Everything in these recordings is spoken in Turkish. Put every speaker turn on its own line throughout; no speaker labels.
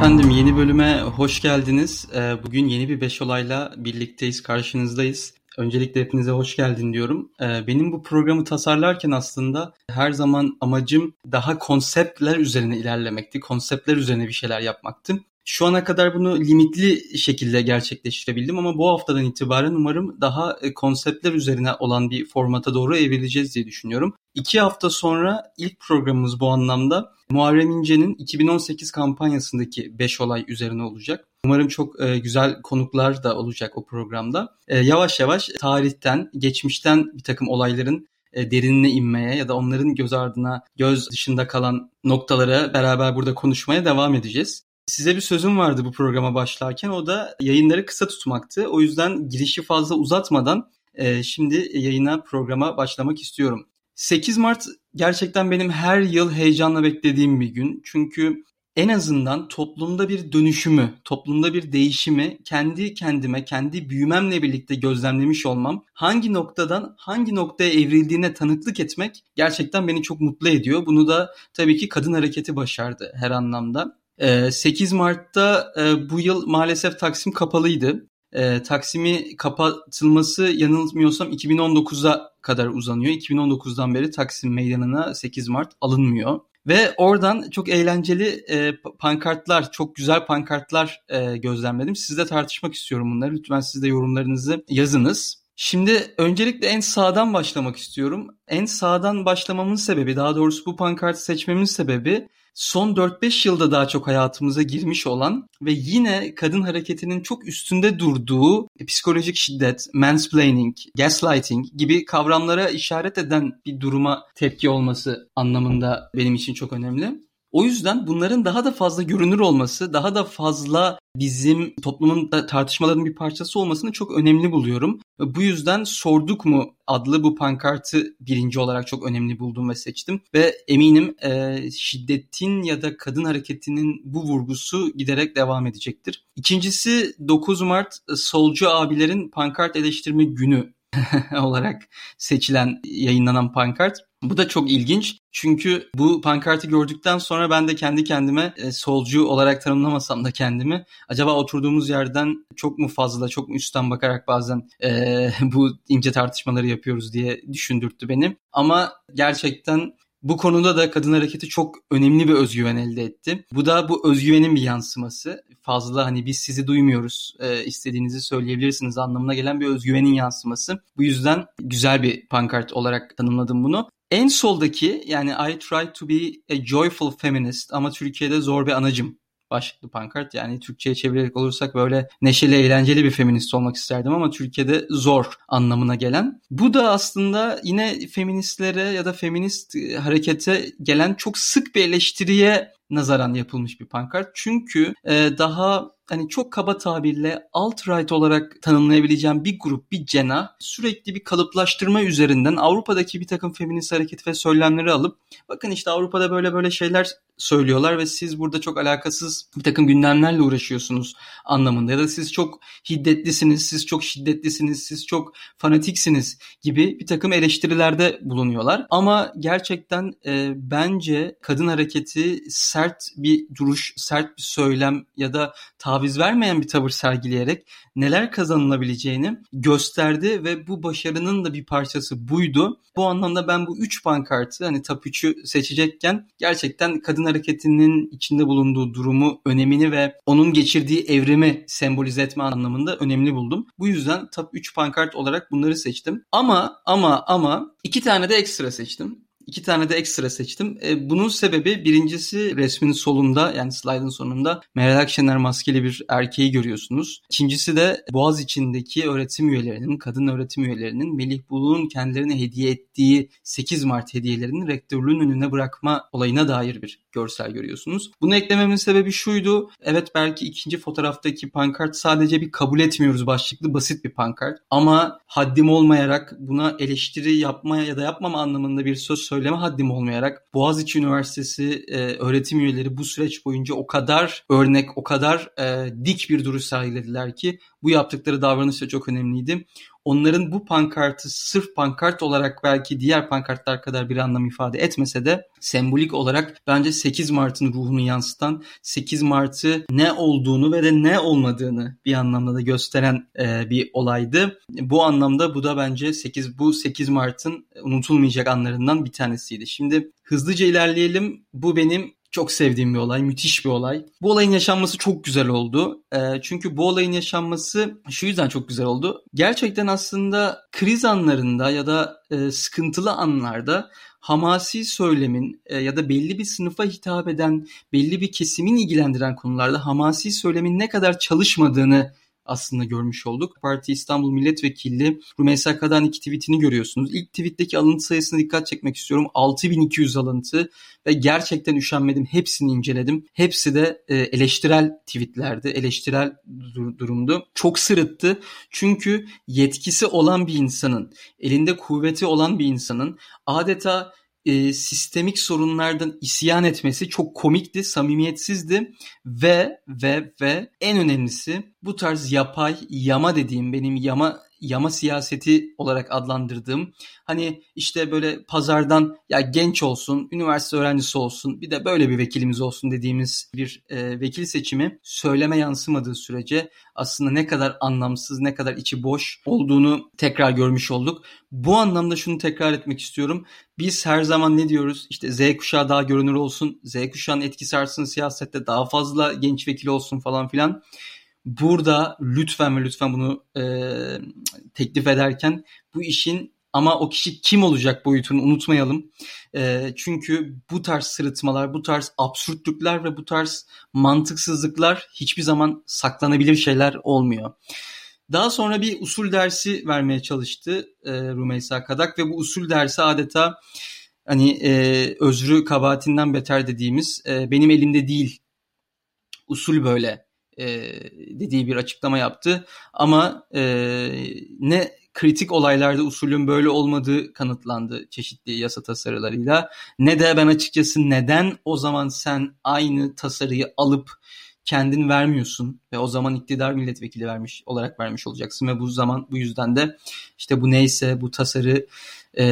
Efendim yeni bölüme hoş geldiniz. Ee, bugün yeni bir beş olayla birlikteyiz, karşınızdayız. Öncelikle hepinize hoş geldin diyorum. Ee, benim bu programı tasarlarken aslında her zaman amacım daha konseptler üzerine ilerlemekti. Konseptler üzerine bir şeyler yapmaktı. Şu ana kadar bunu limitli şekilde gerçekleştirebildim ama bu haftadan itibaren umarım daha e, konseptler üzerine olan bir formata doğru evrileceğiz diye düşünüyorum. İki hafta sonra ilk programımız bu anlamda Muharrem İnce'nin 2018 kampanyasındaki 5 olay üzerine olacak. Umarım çok e, güzel konuklar da olacak o programda. E, yavaş yavaş tarihten, geçmişten bir takım olayların derinine inmeye ya da onların göz ardına, göz dışında kalan noktalara beraber burada konuşmaya devam edeceğiz. Size bir sözüm vardı bu programa başlarken o da yayınları kısa tutmaktı. O yüzden girişi fazla uzatmadan e, şimdi yayına programa başlamak istiyorum. 8 Mart gerçekten benim her yıl heyecanla beklediğim bir gün. Çünkü en azından toplumda bir dönüşümü, toplumda bir değişimi kendi kendime, kendi büyümemle birlikte gözlemlemiş olmam, hangi noktadan hangi noktaya evrildiğine tanıklık etmek gerçekten beni çok mutlu ediyor. Bunu da tabii ki kadın hareketi başardı her anlamda. 8 ee, Mart'ta e, bu yıl maalesef Taksim kapalıydı. E, Taksim'i kapatılması yanılmıyorsam 2019'a kadar uzanıyor. 2019'dan beri Taksim Meydanı'na 8 Mart alınmıyor. Ve oradan çok eğlenceli e, pankartlar, çok güzel pankartlar e, gözlemledim. Sizle tartışmak istiyorum bunları. Lütfen siz de yorumlarınızı yazınız. Şimdi öncelikle en sağdan başlamak istiyorum. En sağdan başlamamın sebebi, daha doğrusu bu pankartı seçmemin sebebi son 4-5 yılda daha çok hayatımıza girmiş olan ve yine kadın hareketinin çok üstünde durduğu psikolojik şiddet, mansplaining, gaslighting gibi kavramlara işaret eden bir duruma tepki olması anlamında benim için çok önemli. O yüzden bunların daha da fazla görünür olması, daha da fazla bizim toplumun da tartışmaların bir parçası olmasını çok önemli buluyorum. Bu yüzden Sorduk mu adlı bu pankartı birinci olarak çok önemli buldum ve seçtim. Ve eminim e, şiddetin ya da kadın hareketinin bu vurgusu giderek devam edecektir. İkincisi 9 Mart solcu abilerin pankart eleştirme günü olarak seçilen, yayınlanan pankart. Bu da çok ilginç. Çünkü bu pankartı gördükten sonra ben de kendi kendime e, solcu olarak tanımlamasam da kendimi acaba oturduğumuz yerden çok mu fazla çok mu üstten bakarak bazen e, bu ince tartışmaları yapıyoruz diye düşündürttü beni. Ama gerçekten bu konuda da kadın hareketi çok önemli bir özgüven elde etti. Bu da bu özgüvenin bir yansıması. Fazla hani biz sizi duymuyoruz, e, istediğinizi söyleyebilirsiniz anlamına gelen bir özgüvenin yansıması. Bu yüzden güzel bir pankart olarak tanımladım bunu. En soldaki yani I try to be a joyful feminist ama Türkiye'de zor bir anacım başlıklı pankart. Yani Türkçe'ye çevirerek olursak böyle neşeli, eğlenceli bir feminist olmak isterdim ama Türkiye'de zor anlamına gelen. Bu da aslında yine feministlere ya da feminist harekete gelen çok sık bir eleştiriye nazaran yapılmış bir pankart. Çünkü e, daha hani çok kaba tabirle alt-right olarak tanımlayabileceğim bir grup, bir cena sürekli bir kalıplaştırma üzerinden Avrupa'daki bir takım feminist hareket ve söylemleri alıp bakın işte Avrupa'da böyle böyle şeyler söylüyorlar ve siz burada çok alakasız bir takım gündemlerle uğraşıyorsunuz anlamında ya da siz çok hiddetlisiniz, siz çok şiddetlisiniz, siz çok fanatiksiniz gibi bir takım eleştirilerde bulunuyorlar. Ama gerçekten e, bence kadın hareketi sert bir duruş, sert bir söylem ya da taviz vermeyen bir tavır sergileyerek neler kazanılabileceğini gösterdi ve bu başarının da bir parçası buydu. Bu anlamda ben bu üç pankartı hani top 3'ü seçecekken gerçekten kadın hareketinin içinde bulunduğu durumu, önemini ve onun geçirdiği evrimi sembolize etme anlamında önemli buldum. Bu yüzden top 3 pankart olarak bunları seçtim. Ama ama ama iki tane de ekstra seçtim. İki tane de ekstra seçtim. E, bunun sebebi birincisi resmin solunda yani slide'ın sonunda Meral Akşener maskeli bir erkeği görüyorsunuz. İkincisi de Boğaz içindeki öğretim üyelerinin, kadın öğretim üyelerinin Melih Bulut'un kendilerine hediye ettiği 8 Mart hediyelerini rektörlüğün önüne bırakma olayına dair bir görsel görüyorsunuz. Bunu eklememin sebebi şuydu. Evet belki ikinci fotoğraftaki pankart sadece bir kabul etmiyoruz başlıklı basit bir pankart. Ama haddim olmayarak buna eleştiri yapmaya ya da yapmama anlamında bir söz söyleme haddim olmayarak Boğaziçi Üniversitesi e, öğretim üyeleri bu süreç boyunca o kadar örnek, o kadar e, dik bir duruş sergilediler ki Bu yaptıkları davranış da çok önemliydi. Onların bu pankartı sırf pankart olarak belki diğer pankartlar kadar bir anlam ifade etmese de sembolik olarak bence 8 Mart'ın ruhunu yansıtan 8 Mart'ı ne olduğunu ve de ne olmadığını bir anlamda da gösteren e, bir olaydı. Bu anlamda bu da bence 8 bu 8 Mart'ın unutulmayacak anlarından bir tanesiydi. Şimdi hızlıca ilerleyelim. Bu benim çok sevdiğim bir olay, müthiş bir olay. Bu olayın yaşanması çok güzel oldu. E, çünkü bu olayın yaşanması şu yüzden çok güzel oldu. Gerçekten aslında kriz anlarında ya da e, sıkıntılı anlarda hamasi söylemin e, ya da belli bir sınıfa hitap eden, belli bir kesimin ilgilendiren konularda hamasi söylemin ne kadar çalışmadığını aslında görmüş olduk. Parti İstanbul Milletvekili Rumeysa Kadan'ın tweetini görüyorsunuz. İlk tweetteki alıntı sayısına dikkat çekmek istiyorum. 6200 alıntı ve gerçekten üşenmedim. Hepsini inceledim. Hepsi de e, eleştirel tweetlerdi. Eleştirel durumdu. Çok sırıttı. Çünkü yetkisi olan bir insanın, elinde kuvveti olan bir insanın adeta e, sistemik sorunlardan isyan etmesi çok komikti, samimiyetsizdi ve ve ve en önemlisi bu tarz yapay, yama dediğim benim yama yama siyaseti olarak adlandırdığım hani işte böyle pazardan ya genç olsun, üniversite öğrencisi olsun bir de böyle bir vekilimiz olsun dediğimiz bir e, vekil seçimi söyleme yansımadığı sürece aslında ne kadar anlamsız, ne kadar içi boş olduğunu tekrar görmüş olduk. Bu anlamda şunu tekrar etmek istiyorum. Biz her zaman ne diyoruz? İşte Z kuşağı daha görünür olsun, Z kuşağının etkisi artsın siyasette, daha fazla genç vekil olsun falan filan. Burada lütfen ve lütfen bunu e, teklif ederken bu işin ama o kişi kim olacak boyutunu unutmayalım. E, çünkü bu tarz sırıtmalar, bu tarz absürtlükler ve bu tarz mantıksızlıklar hiçbir zaman saklanabilir şeyler olmuyor. Daha sonra bir usul dersi vermeye çalıştı e, Rumeysa Kadak ve bu usul dersi adeta hani e, özrü kabahatinden beter dediğimiz e, benim elimde değil usul böyle e, dediği bir açıklama yaptı. Ama e, ne kritik olaylarda usulün böyle olmadığı kanıtlandı çeşitli yasa tasarılarıyla. Ne de ben açıkçası neden o zaman sen aynı tasarıyı alıp kendin vermiyorsun ve o zaman iktidar milletvekili vermiş olarak vermiş olacaksın ve bu zaman bu yüzden de işte bu neyse bu tasarı e,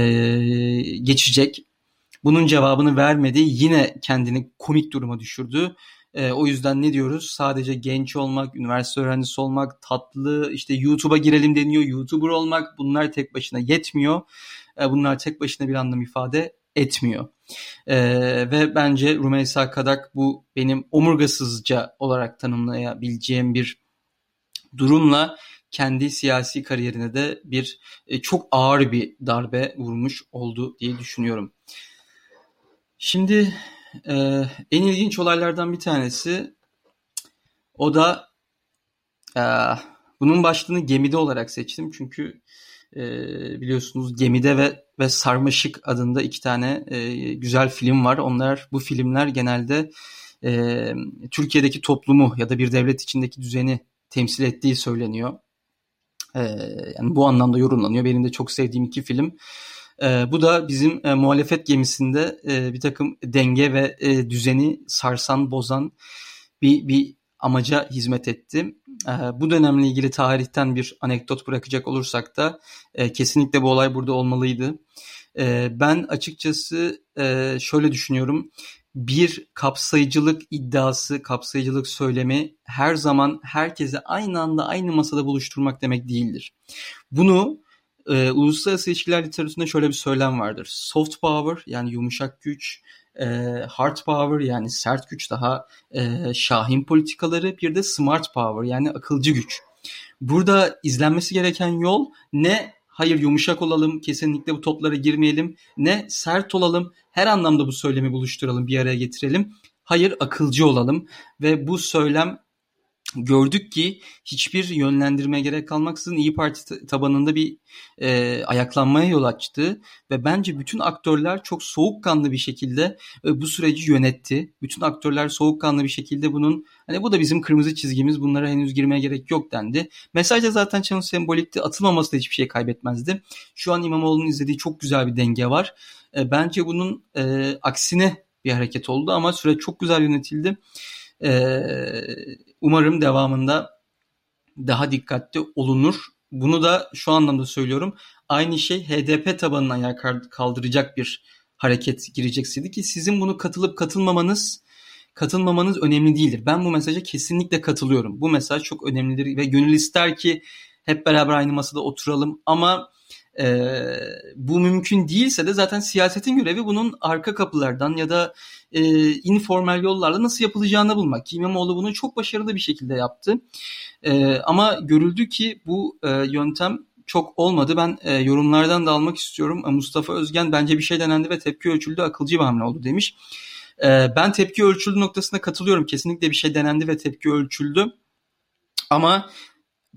geçecek. Bunun cevabını vermedi. Yine kendini komik duruma düşürdü. E, o yüzden ne diyoruz? Sadece genç olmak, üniversite öğrencisi olmak, tatlı, işte YouTube'a girelim deniyor, YouTuber olmak bunlar tek başına yetmiyor. E, bunlar tek başına bir anlam ifade etmiyor. E, ve bence Rumeysa Kadak bu benim omurgasızca olarak tanımlayabileceğim bir durumla kendi siyasi kariyerine de bir e, çok ağır bir darbe vurmuş oldu diye düşünüyorum. Şimdi e, en ilginç olaylardan bir tanesi o da e, bunun başlığını gemide olarak seçtim çünkü e, biliyorsunuz gemide ve ve sarmaşık adında iki tane e, güzel film var. Onlar bu filmler genelde e, Türkiye'deki toplumu ya da bir devlet içindeki düzeni temsil ettiği söyleniyor. E, yani bu anlamda yorumlanıyor. Benim de çok sevdiğim iki film. E, bu da bizim e, muhalefet gemisinde e, bir takım denge ve e, düzeni sarsan, bozan bir, bir amaca hizmet etti. E, bu dönemle ilgili tarihten bir anekdot bırakacak olursak da e, kesinlikle bu olay burada olmalıydı. E, ben açıkçası e, şöyle düşünüyorum. Bir kapsayıcılık iddiası, kapsayıcılık söylemi her zaman herkese aynı anda aynı masada buluşturmak demek değildir. Bunu e, uluslararası ilişkiler literatüründe şöyle bir söylem vardır. Soft power yani yumuşak güç, e, hard power yani sert güç daha e, şahin politikaları bir de smart power yani akılcı güç. Burada izlenmesi gereken yol ne hayır yumuşak olalım kesinlikle bu toplara girmeyelim ne sert olalım her anlamda bu söylemi buluşturalım bir araya getirelim. Hayır akılcı olalım ve bu söylem gördük ki hiçbir yönlendirme gerek kalmaksızın İyi Parti tabanında bir e, ayaklanmaya yol açtı ve bence bütün aktörler çok soğukkanlı bir şekilde e, bu süreci yönetti. Bütün aktörler soğukkanlı bir şekilde bunun hani bu da bizim kırmızı çizgimiz bunlara henüz girmeye gerek yok dendi. Mesaj da zaten çok sembolikti atılmaması da hiçbir şey kaybetmezdi. Şu an İmamoğlu'nun izlediği çok güzel bir denge var. E, bence bunun e, aksine bir hareket oldu ama süreç çok güzel yönetildi. Ee, umarım devamında daha dikkatli olunur. Bunu da şu anlamda söylüyorum. Aynı şey HDP tabanına ayağa kaldıracak bir hareket gireceksiydi ki sizin bunu katılıp katılmamanız katılmamanız önemli değildir. Ben bu mesaja kesinlikle katılıyorum. Bu mesaj çok önemlidir ve gönül ister ki hep beraber aynı masada oturalım ama e, bu mümkün değilse de zaten siyasetin görevi bunun arka kapılardan ya da e, informal yollarla nasıl yapılacağını bulmak. İmamoğlu bunu çok başarılı bir şekilde yaptı. E, ama görüldü ki bu e, yöntem çok olmadı. Ben e, yorumlardan da almak istiyorum. E, Mustafa Özgen bence bir şey denendi ve tepki ölçüldü akılcı bir hamle oldu demiş. E, ben tepki ölçüldü noktasına katılıyorum. Kesinlikle bir şey denendi ve tepki ölçüldü. Ama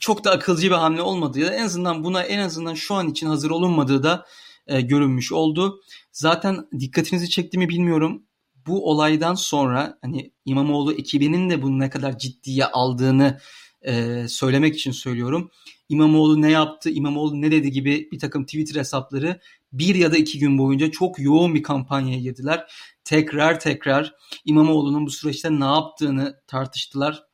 çok da akılcı bir hamle olmadığı ya da en azından buna en azından şu an için hazır olunmadığı da e, görünmüş oldu. Zaten dikkatinizi çekti mi bilmiyorum. Bu olaydan sonra hani İmamoğlu ekibinin de bunu ne kadar ciddiye aldığını e, söylemek için söylüyorum. İmamoğlu ne yaptı, İmamoğlu ne dedi gibi bir takım Twitter hesapları bir ya da iki gün boyunca çok yoğun bir kampanyaya girdiler. Tekrar tekrar İmamoğlu'nun bu süreçte ne yaptığını tartıştılar.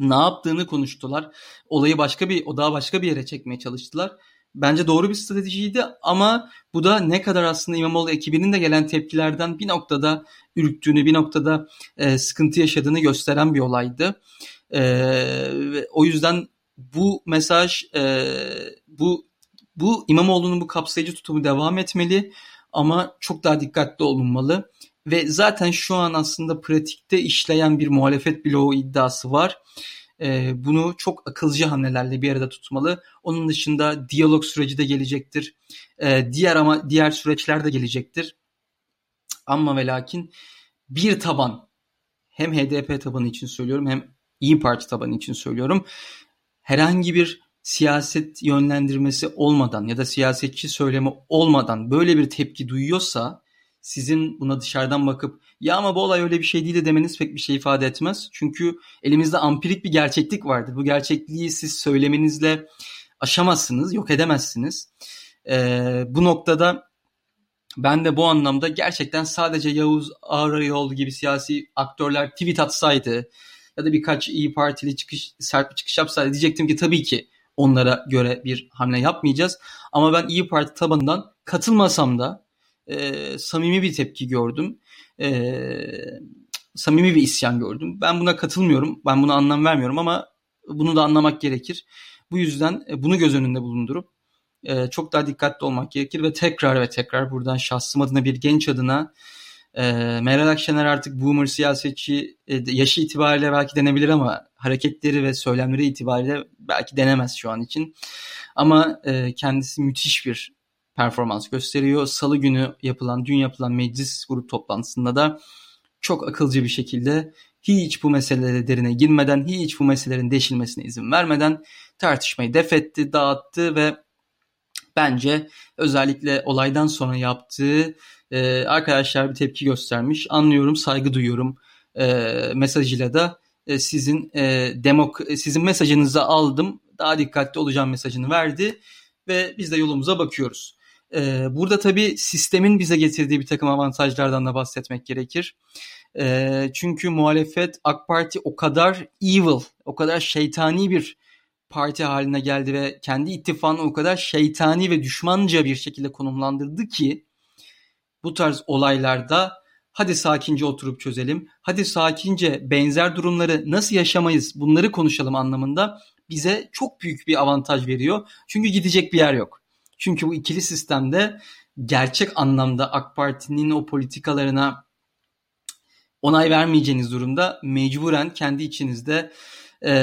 Ne yaptığını konuştular. Olayı başka bir, o daha başka bir yere çekmeye çalıştılar. Bence doğru bir stratejiydi ama bu da ne kadar aslında İmamoğlu ekibinin de gelen tepkilerden bir noktada ürktüğünü, bir noktada e, sıkıntı yaşadığını gösteren bir olaydı. E, o yüzden bu mesaj, e, bu bu İmamoğlu'nun bu kapsayıcı tutumu devam etmeli ama çok daha dikkatli olunmalı. Ve zaten şu an aslında pratikte işleyen bir muhalefet bloğu iddiası var. Ee, bunu çok akılcı hamlelerle bir arada tutmalı. Onun dışında diyalog süreci de gelecektir. Ee, diğer ama diğer süreçler de gelecektir. Ama ve lakin bir taban hem HDP tabanı için söylüyorum hem İyi Parti tabanı için söylüyorum. Herhangi bir siyaset yönlendirmesi olmadan ya da siyasetçi söylemi olmadan böyle bir tepki duyuyorsa sizin buna dışarıdan bakıp ya ama bu olay öyle bir şey değil de demeniz pek bir şey ifade etmez. Çünkü elimizde ampirik bir gerçeklik vardır. Bu gerçekliği siz söylemenizle aşamazsınız, yok edemezsiniz. Ee, bu noktada ben de bu anlamda gerçekten sadece Yavuz Ağrayol gibi siyasi aktörler tweet atsaydı ya da birkaç iyi Partili çıkış, sert bir çıkış yapsaydı diyecektim ki tabii ki onlara göre bir hamle yapmayacağız. Ama ben İyi Parti tabanından katılmasam da e, samimi bir tepki gördüm. E, samimi bir isyan gördüm. Ben buna katılmıyorum. Ben buna anlam vermiyorum ama bunu da anlamak gerekir. Bu yüzden e, bunu göz önünde bulundurup e, çok daha dikkatli olmak gerekir ve tekrar ve tekrar buradan şahsım adına bir genç adına e, Meral Akşener artık boomer siyasetçi e, yaşı itibariyle belki denebilir ama hareketleri ve söylemleri itibariyle belki denemez şu an için. Ama e, kendisi müthiş bir performans gösteriyor. Salı günü yapılan, dün yapılan meclis grup toplantısında da çok akılcı bir şekilde hiç bu meselelere derine girmeden, hiç bu meselelerin deşilmesine izin vermeden tartışmayı defetti, dağıttı ve bence özellikle olaydan sonra yaptığı e, arkadaşlar bir tepki göstermiş. Anlıyorum, saygı duyuyorum e, mesajıyla da e, sizin e, demok sizin mesajınızı aldım. Daha dikkatli olacağım mesajını verdi ve biz de yolumuza bakıyoruz. E, burada tabii sistemin bize getirdiği bir takım avantajlardan da bahsetmek gerekir. E, çünkü muhalefet AK Parti o kadar evil, o kadar şeytani bir parti haline geldi ve kendi ittifakını o kadar şeytani ve düşmanca bir şekilde konumlandırdı ki bu tarz olaylarda hadi sakince oturup çözelim, hadi sakince benzer durumları nasıl yaşamayız bunları konuşalım anlamında bize çok büyük bir avantaj veriyor. Çünkü gidecek bir yer yok. Çünkü bu ikili sistemde gerçek anlamda AK Parti'nin o politikalarına onay vermeyeceğiniz durumda mecburen kendi içinizde e,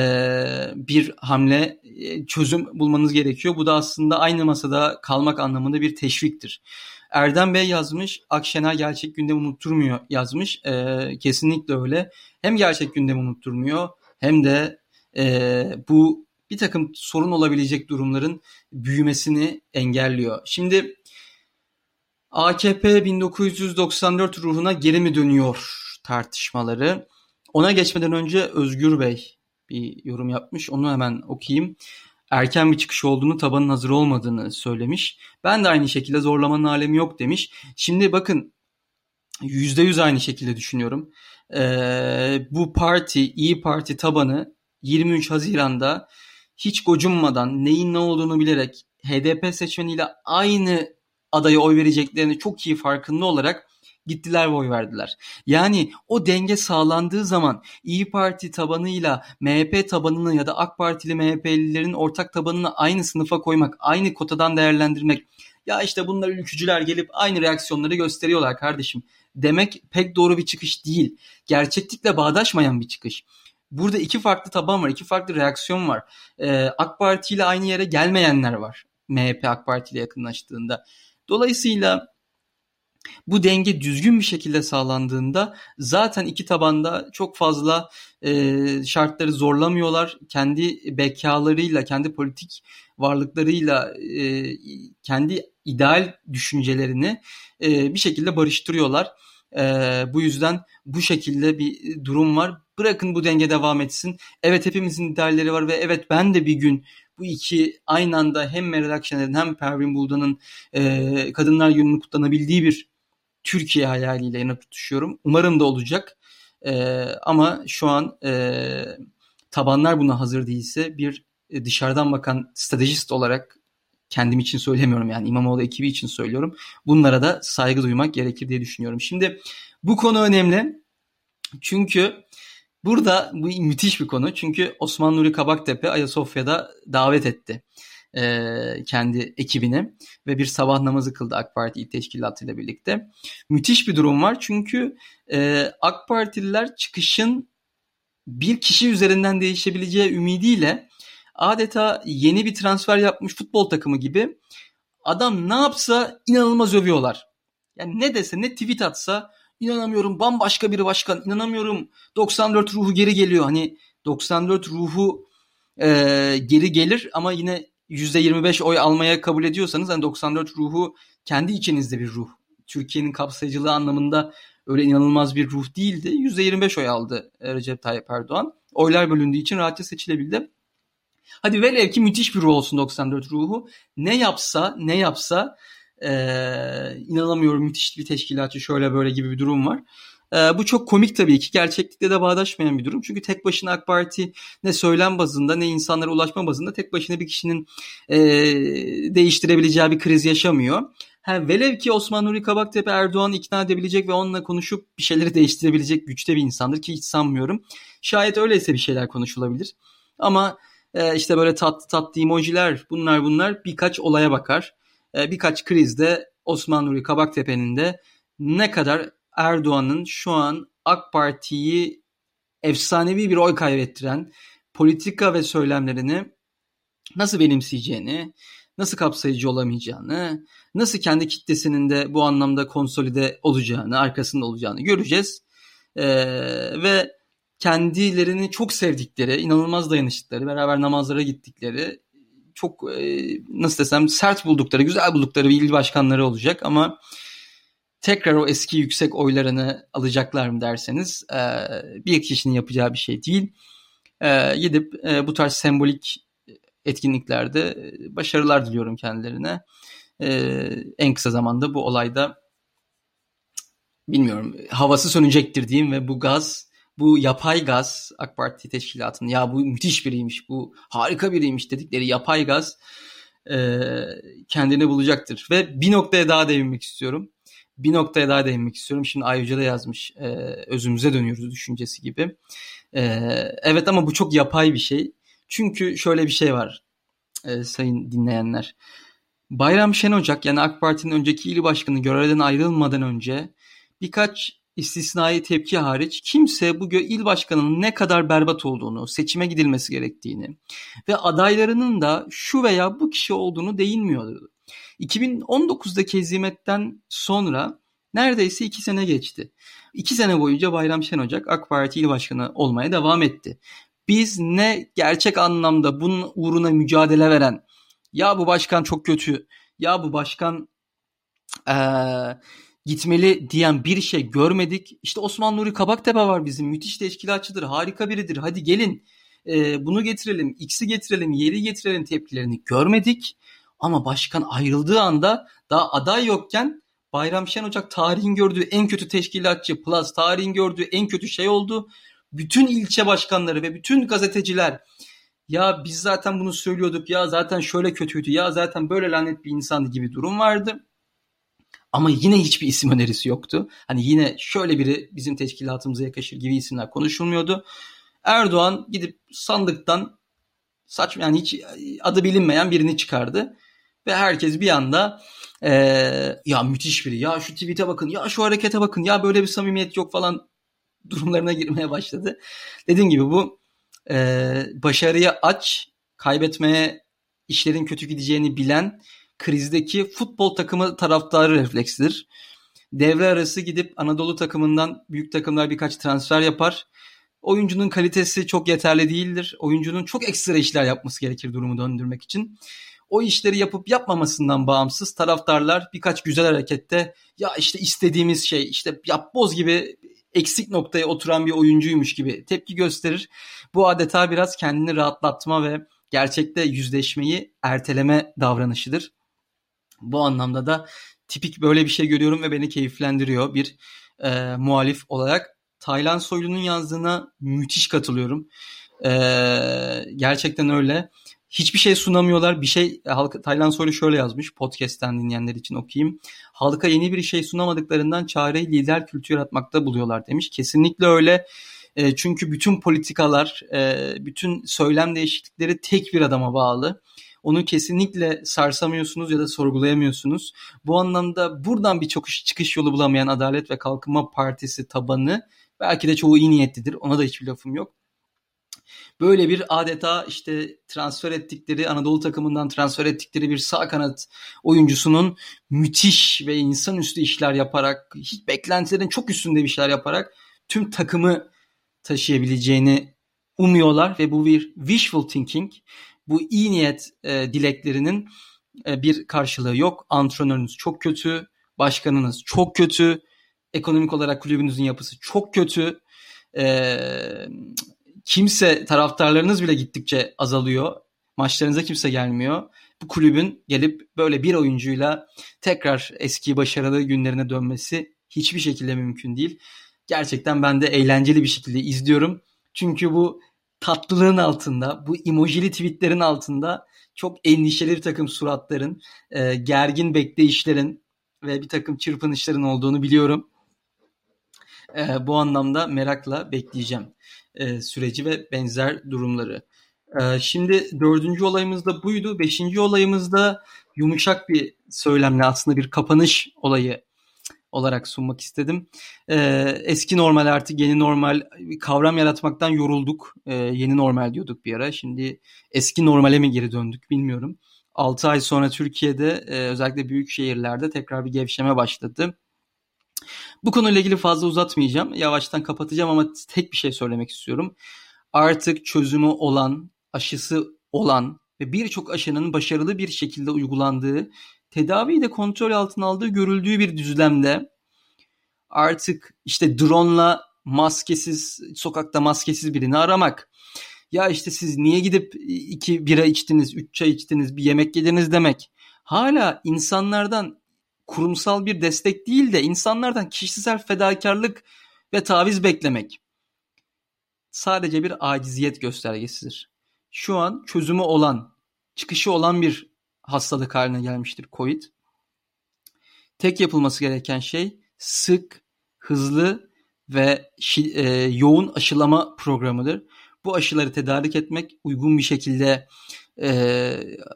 bir hamle e, çözüm bulmanız gerekiyor. Bu da aslında aynı masada kalmak anlamında bir teşviktir. Erdem Bey yazmış, Akşener gerçek gündemi unutturmuyor yazmış. E, kesinlikle öyle. Hem gerçek gündemi unutturmuyor hem de e, bu bir takım sorun olabilecek durumların büyümesini engelliyor. Şimdi AKP 1994 ruhuna geri mi dönüyor tartışmaları? Ona geçmeden önce Özgür Bey bir yorum yapmış. Onu hemen okuyayım erken bir çıkış olduğunu, tabanın hazır olmadığını söylemiş. Ben de aynı şekilde zorlamanın alemi yok demiş. Şimdi bakın %100 aynı şekilde düşünüyorum. Ee, bu parti, İyi Parti tabanı 23 Haziran'da hiç gocunmadan neyin ne olduğunu bilerek HDP seçmeniyle aynı adaya oy vereceklerini çok iyi farkında olarak gittiler ve oy verdiler. Yani o denge sağlandığı zaman İyi Parti tabanıyla MHP tabanını ya da AK Partili MHP'lilerin ortak tabanını aynı sınıfa koymak, aynı kotadan değerlendirmek ya işte bunlar ülkücüler gelip aynı reaksiyonları gösteriyorlar kardeşim demek pek doğru bir çıkış değil. Gerçeklikle bağdaşmayan bir çıkış. Burada iki farklı taban var, iki farklı reaksiyon var. Ee, AK Parti ile aynı yere gelmeyenler var. MHP AK Parti ile yakınlaştığında. Dolayısıyla bu denge düzgün bir şekilde sağlandığında zaten iki tabanda çok fazla e, şartları zorlamıyorlar. Kendi bekalarıyla, kendi politik varlıklarıyla, e, kendi ideal düşüncelerini e, bir şekilde barıştırıyorlar. E, bu yüzden bu şekilde bir durum var. Bırakın bu denge devam etsin. Evet hepimizin idealleri var ve evet ben de bir gün bu iki aynı anda hem Meral Akşener'in hem Pervin Buldan'ın e, Kadınlar Günü'nün kutlanabildiği bir Türkiye hayaliyle yanıp tutuşuyorum. Umarım da olacak. E, ama şu an e, tabanlar buna hazır değilse bir e, dışarıdan bakan stratejist olarak kendim için söylemiyorum yani İmamoğlu ekibi için söylüyorum. Bunlara da saygı duymak gerekir diye düşünüyorum. Şimdi bu konu önemli. Çünkü burada bu müthiş bir konu. Çünkü Osman Nuri Kabaktepe Ayasofya'da davet etti e, kendi ekibini ve bir sabah namazı kıldı AK Parti İl Teşkilatı ile birlikte. Müthiş bir durum var çünkü e, AK Partililer çıkışın bir kişi üzerinden değişebileceği ümidiyle adeta yeni bir transfer yapmış futbol takımı gibi adam ne yapsa inanılmaz övüyorlar. Yani ne dese ne tweet atsa inanamıyorum bambaşka bir başkan inanamıyorum 94 ruhu geri geliyor. Hani 94 ruhu e, geri gelir ama yine %25 oy almaya kabul ediyorsanız hani 94 ruhu kendi içinizde bir ruh. Türkiye'nin kapsayıcılığı anlamında öyle inanılmaz bir ruh değildi. %25 oy aldı Recep Tayyip Erdoğan. Oylar bölündüğü için rahatça seçilebildi. Hadi velev ki müthiş bir ruh olsun 94 ruhu. Ne yapsa ne yapsa ee, inanamıyorum müthiş bir teşkilatçı şöyle böyle gibi bir durum var. Ee, bu çok komik tabii ki. Gerçeklikle de bağdaşmayan bir durum. Çünkü tek başına AK Parti ne söylem bazında ne insanlara ulaşma bazında tek başına bir kişinin e, değiştirebileceği bir kriz yaşamıyor. Ha, velev ki Osman Nuri Kabaktepe Erdoğan'ı ikna edebilecek ve onunla konuşup bir şeyleri değiştirebilecek güçte bir insandır ki hiç sanmıyorum. Şayet öyleyse bir şeyler konuşulabilir. Ama e, işte böyle tatlı tatlı emojiler bunlar bunlar birkaç olaya bakar. E, birkaç krizde Osman Nuri Kabaktepe'nin de ne kadar Erdoğan'ın şu an AK Parti'yi efsanevi bir oy kaybettiren politika ve söylemlerini nasıl benimseyeceğini, nasıl kapsayıcı olamayacağını, nasıl kendi kitlesinin de bu anlamda konsolide olacağını, arkasında olacağını göreceğiz. Ee, ve kendilerini çok sevdikleri, inanılmaz dayanıştıkları, beraber namazlara gittikleri, çok e, nasıl desem sert buldukları, güzel buldukları bir il başkanları olacak ama tekrar o eski yüksek oylarını alacaklar mı derseniz e, bir kişinin yapacağı bir şey değil. E, gidip bu tarz sembolik etkinliklerde başarılar diliyorum kendilerine. En kısa zamanda bu olayda bilmiyorum havası sönecektir diyeyim ve bu gaz bu yapay gaz AK Parti teşkilatının ya bu müthiş biriymiş bu harika biriymiş dedikleri yapay gaz e, kendini bulacaktır. Ve bir noktaya daha değinmek istiyorum bir noktaya daha değinmek istiyorum. Şimdi Ayyuca da yazmış e, özümüze dönüyoruz düşüncesi gibi. E, evet ama bu çok yapay bir şey. Çünkü şöyle bir şey var e, sayın dinleyenler. Bayram Şenocak yani AK Parti'nin önceki il başkanı görevden ayrılmadan önce birkaç istisnai tepki hariç kimse bu il başkanının ne kadar berbat olduğunu, seçime gidilmesi gerektiğini ve adaylarının da şu veya bu kişi olduğunu değinmiyordu. 2019'daki hezimetten sonra neredeyse iki sene geçti. İki sene boyunca Bayram Şenocak AK Parti il başkanı olmaya devam etti. Biz ne gerçek anlamda bunun uğruna mücadele veren ya bu başkan çok kötü ya bu başkan ee, gitmeli diyen bir şey görmedik. İşte Osman Nuri Kabaktepe var bizim müthiş teşkilatçıdır harika biridir hadi gelin e, bunu getirelim X'i getirelim yeri getirelim tepkilerini görmedik. Ama başkan ayrıldığı anda daha aday yokken Bayram Şen Ocak tarihin gördüğü en kötü teşkilatçı plus tarihin gördüğü en kötü şey oldu. Bütün ilçe başkanları ve bütün gazeteciler ya biz zaten bunu söylüyorduk ya zaten şöyle kötüydü ya zaten böyle lanet bir insandı gibi durum vardı. Ama yine hiçbir isim önerisi yoktu. Hani yine şöyle biri bizim teşkilatımıza yakışır gibi isimler konuşulmuyordu. Erdoğan gidip sandıktan saçma yani hiç adı bilinmeyen birini çıkardı. Ve herkes bir anda ee, ya müthiş biri ya şu tweet'e bakın ya şu harekete bakın ya böyle bir samimiyet yok falan durumlarına girmeye başladı. Dediğim gibi bu e, başarıya aç, kaybetmeye işlerin kötü gideceğini bilen krizdeki futbol takımı taraftarı refleksidir. Devre arası gidip Anadolu takımından büyük takımlar birkaç transfer yapar. Oyuncunun kalitesi çok yeterli değildir. Oyuncunun çok ekstra işler yapması gerekir durumu döndürmek için. O işleri yapıp yapmamasından bağımsız taraftarlar birkaç güzel harekette ya işte istediğimiz şey işte yapboz gibi eksik noktaya oturan bir oyuncuymuş gibi tepki gösterir. Bu adeta biraz kendini rahatlatma ve gerçekte yüzleşmeyi erteleme davranışıdır. Bu anlamda da tipik böyle bir şey görüyorum ve beni keyiflendiriyor bir e, muhalif olarak. Taylan Soylu'nun yazdığına müthiş katılıyorum. E, gerçekten öyle. Hiçbir şey sunamıyorlar. Bir şey halka, Taylan Soylu şöyle yazmış podcast'ten dinleyenler için okuyayım. Halka yeni bir şey sunamadıklarından çareyi lider kültür yaratmakta buluyorlar demiş. Kesinlikle öyle. E, çünkü bütün politikalar, e, bütün söylem değişiklikleri tek bir adama bağlı. Onu kesinlikle sarsamıyorsunuz ya da sorgulayamıyorsunuz. Bu anlamda buradan bir çok çıkış yolu bulamayan Adalet ve Kalkınma Partisi tabanı belki de çoğu iyi niyetlidir. Ona da hiçbir lafım yok. Böyle bir adeta işte transfer ettikleri Anadolu takımından transfer ettikleri bir sağ kanat oyuncusunun müthiş ve insanüstü işler yaparak hiç beklentilerin çok üstünde bir şeyler yaparak tüm takımı taşıyabileceğini umuyorlar ve bu bir wishful thinking. Bu iyi niyet e, dileklerinin e, bir karşılığı yok. Antrenörünüz çok kötü, başkanınız çok kötü, ekonomik olarak kulübünüzün yapısı çok kötü. E, kimse taraftarlarınız bile gittikçe azalıyor. Maçlarınıza kimse gelmiyor. Bu kulübün gelip böyle bir oyuncuyla tekrar eski başarılı günlerine dönmesi hiçbir şekilde mümkün değil. Gerçekten ben de eğlenceli bir şekilde izliyorum. Çünkü bu tatlılığın altında, bu emojili tweetlerin altında çok endişeli bir takım suratların, e, gergin bekleyişlerin ve bir takım çırpınışların olduğunu biliyorum. E, bu anlamda merakla bekleyeceğim e, süreci ve benzer durumları. E, şimdi dördüncü olayımız da buydu. Beşinci olayımız da yumuşak bir söylemle aslında bir kapanış olayı olarak sunmak istedim. E, eski normal artık yeni normal kavram yaratmaktan yorulduk. E, yeni normal diyorduk bir ara. Şimdi eski normale mi geri döndük bilmiyorum. 6 ay sonra Türkiye'de e, özellikle büyük şehirlerde tekrar bir gevşeme başladı. Bu konuyla ilgili fazla uzatmayacağım. Yavaştan kapatacağım ama tek bir şey söylemek istiyorum. Artık çözümü olan, aşısı olan ve birçok aşının başarılı bir şekilde uygulandığı, tedaviyi de kontrol altına aldığı görüldüğü bir düzlemde artık işte drone'la maskesiz, sokakta maskesiz birini aramak, ya işte siz niye gidip iki bira içtiniz, üç çay içtiniz, bir yemek yediniz demek. Hala insanlardan kurumsal bir destek değil de insanlardan kişisel fedakarlık ve taviz beklemek sadece bir aciziyet göstergesidir. Şu an çözümü olan, çıkışı olan bir hastalık haline gelmiştir COVID. Tek yapılması gereken şey sık, hızlı ve e, yoğun aşılama programıdır. Bu aşıları tedarik etmek, uygun bir şekilde e,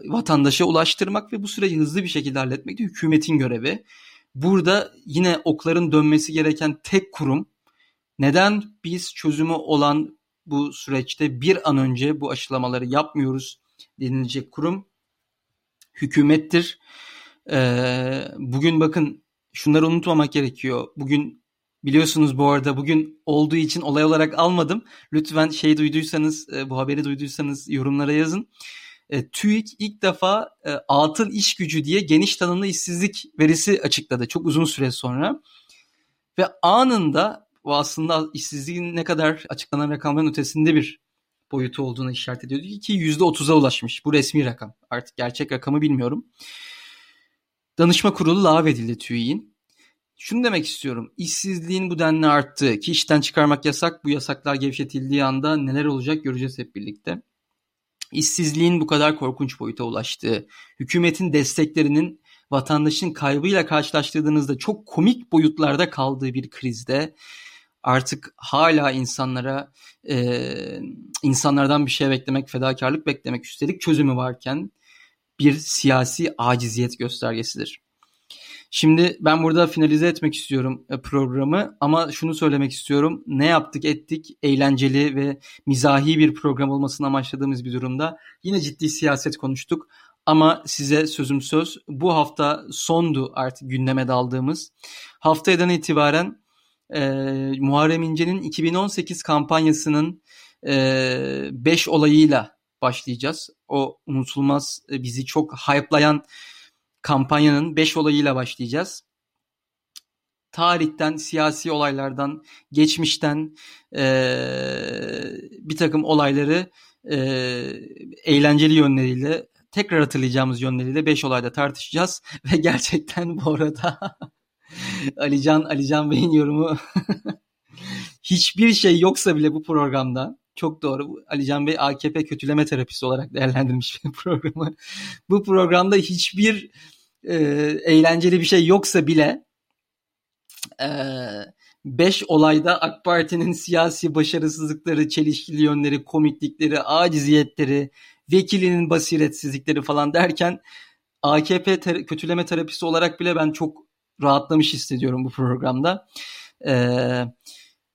vatandaşa ulaştırmak ve bu süreci hızlı bir şekilde halletmek de hükümetin görevi. Burada yine okların dönmesi gereken tek kurum neden biz çözümü olan bu süreçte bir an önce bu aşılamaları yapmıyoruz denilecek kurum hükümettir. Ee, bugün bakın şunları unutmamak gerekiyor. Bugün biliyorsunuz bu arada bugün olduğu için olay olarak almadım. Lütfen şey duyduysanız bu haberi duyduysanız yorumlara yazın e, TÜİK ilk defa e, atıl iş gücü diye geniş tanımlı işsizlik verisi açıkladı çok uzun süre sonra. Ve anında bu aslında işsizliğin ne kadar açıklanan rakamların ötesinde bir boyutu olduğunu işaret ediyordu ki %30'a ulaşmış. Bu resmi rakam. Artık gerçek rakamı bilmiyorum. Danışma kurulu lağvedildi TÜİK'in. Şunu demek istiyorum. İşsizliğin bu denli arttığı ki işten çıkarmak yasak. Bu yasaklar gevşetildiği anda neler olacak göreceğiz hep birlikte. işsizliğin bu kadar korkunç boyuta ulaştığı, hükümetin desteklerinin vatandaşın kaybıyla karşılaştırdığınızda çok komik boyutlarda kaldığı bir krizde artık hala insanlara e, insanlardan bir şey beklemek, fedakarlık beklemek, üstelik çözümü varken bir siyasi aciziyet göstergesidir. Şimdi ben burada finalize etmek istiyorum e, programı ama şunu söylemek istiyorum. Ne yaptık ettik eğlenceli ve mizahi bir program olmasını amaçladığımız bir durumda yine ciddi siyaset konuştuk. Ama size sözüm söz bu hafta sondu artık gündeme daldığımız. Haftadan itibaren e, Muharrem İnce'nin 2018 kampanyasının 5 e, olayıyla başlayacağız. O unutulmaz e, bizi çok hype'layan kampanyanın 5 olayıyla başlayacağız. Tarihten, siyasi olaylardan, geçmişten e, bir takım olayları e, eğlenceli yönleriyle tekrar hatırlayacağımız yönleriyle 5 olayda tartışacağız. Ve gerçekten bu arada Alican, Alican Bey'in yorumu hiçbir şey yoksa bile bu programda çok doğru. Alican Bey AKP kötüleme terapisi olarak değerlendirmiş programı. Bu programda hiçbir e, eğlenceli bir şey yoksa bile e, beş olayda AK Parti'nin siyasi başarısızlıkları, çelişkili yönleri, komiklikleri, aciziyetleri, vekilinin basiretsizlikleri falan derken AKP ter- kötüleme terapisi olarak bile ben çok rahatlamış hissediyorum bu programda. Ee,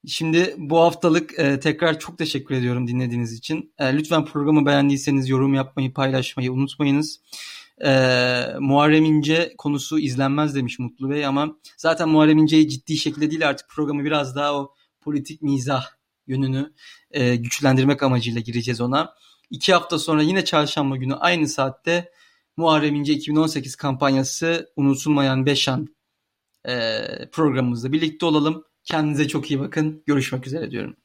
şimdi bu haftalık e, tekrar çok teşekkür ediyorum dinlediğiniz için. E, lütfen programı beğendiyseniz yorum yapmayı, paylaşmayı unutmayınız. E, Muharrem İnce konusu izlenmez demiş Mutlu Bey ama zaten Muharrem İnce'yi ciddi şekilde değil artık programı biraz daha o politik mizah yönünü e, güçlendirmek amacıyla gireceğiz ona. İki hafta sonra yine çarşamba günü aynı saatte Muharrem İnce 2018 kampanyası unutulmayan Beşan programımızda birlikte olalım. Kendinize çok iyi bakın. Görüşmek üzere diyorum.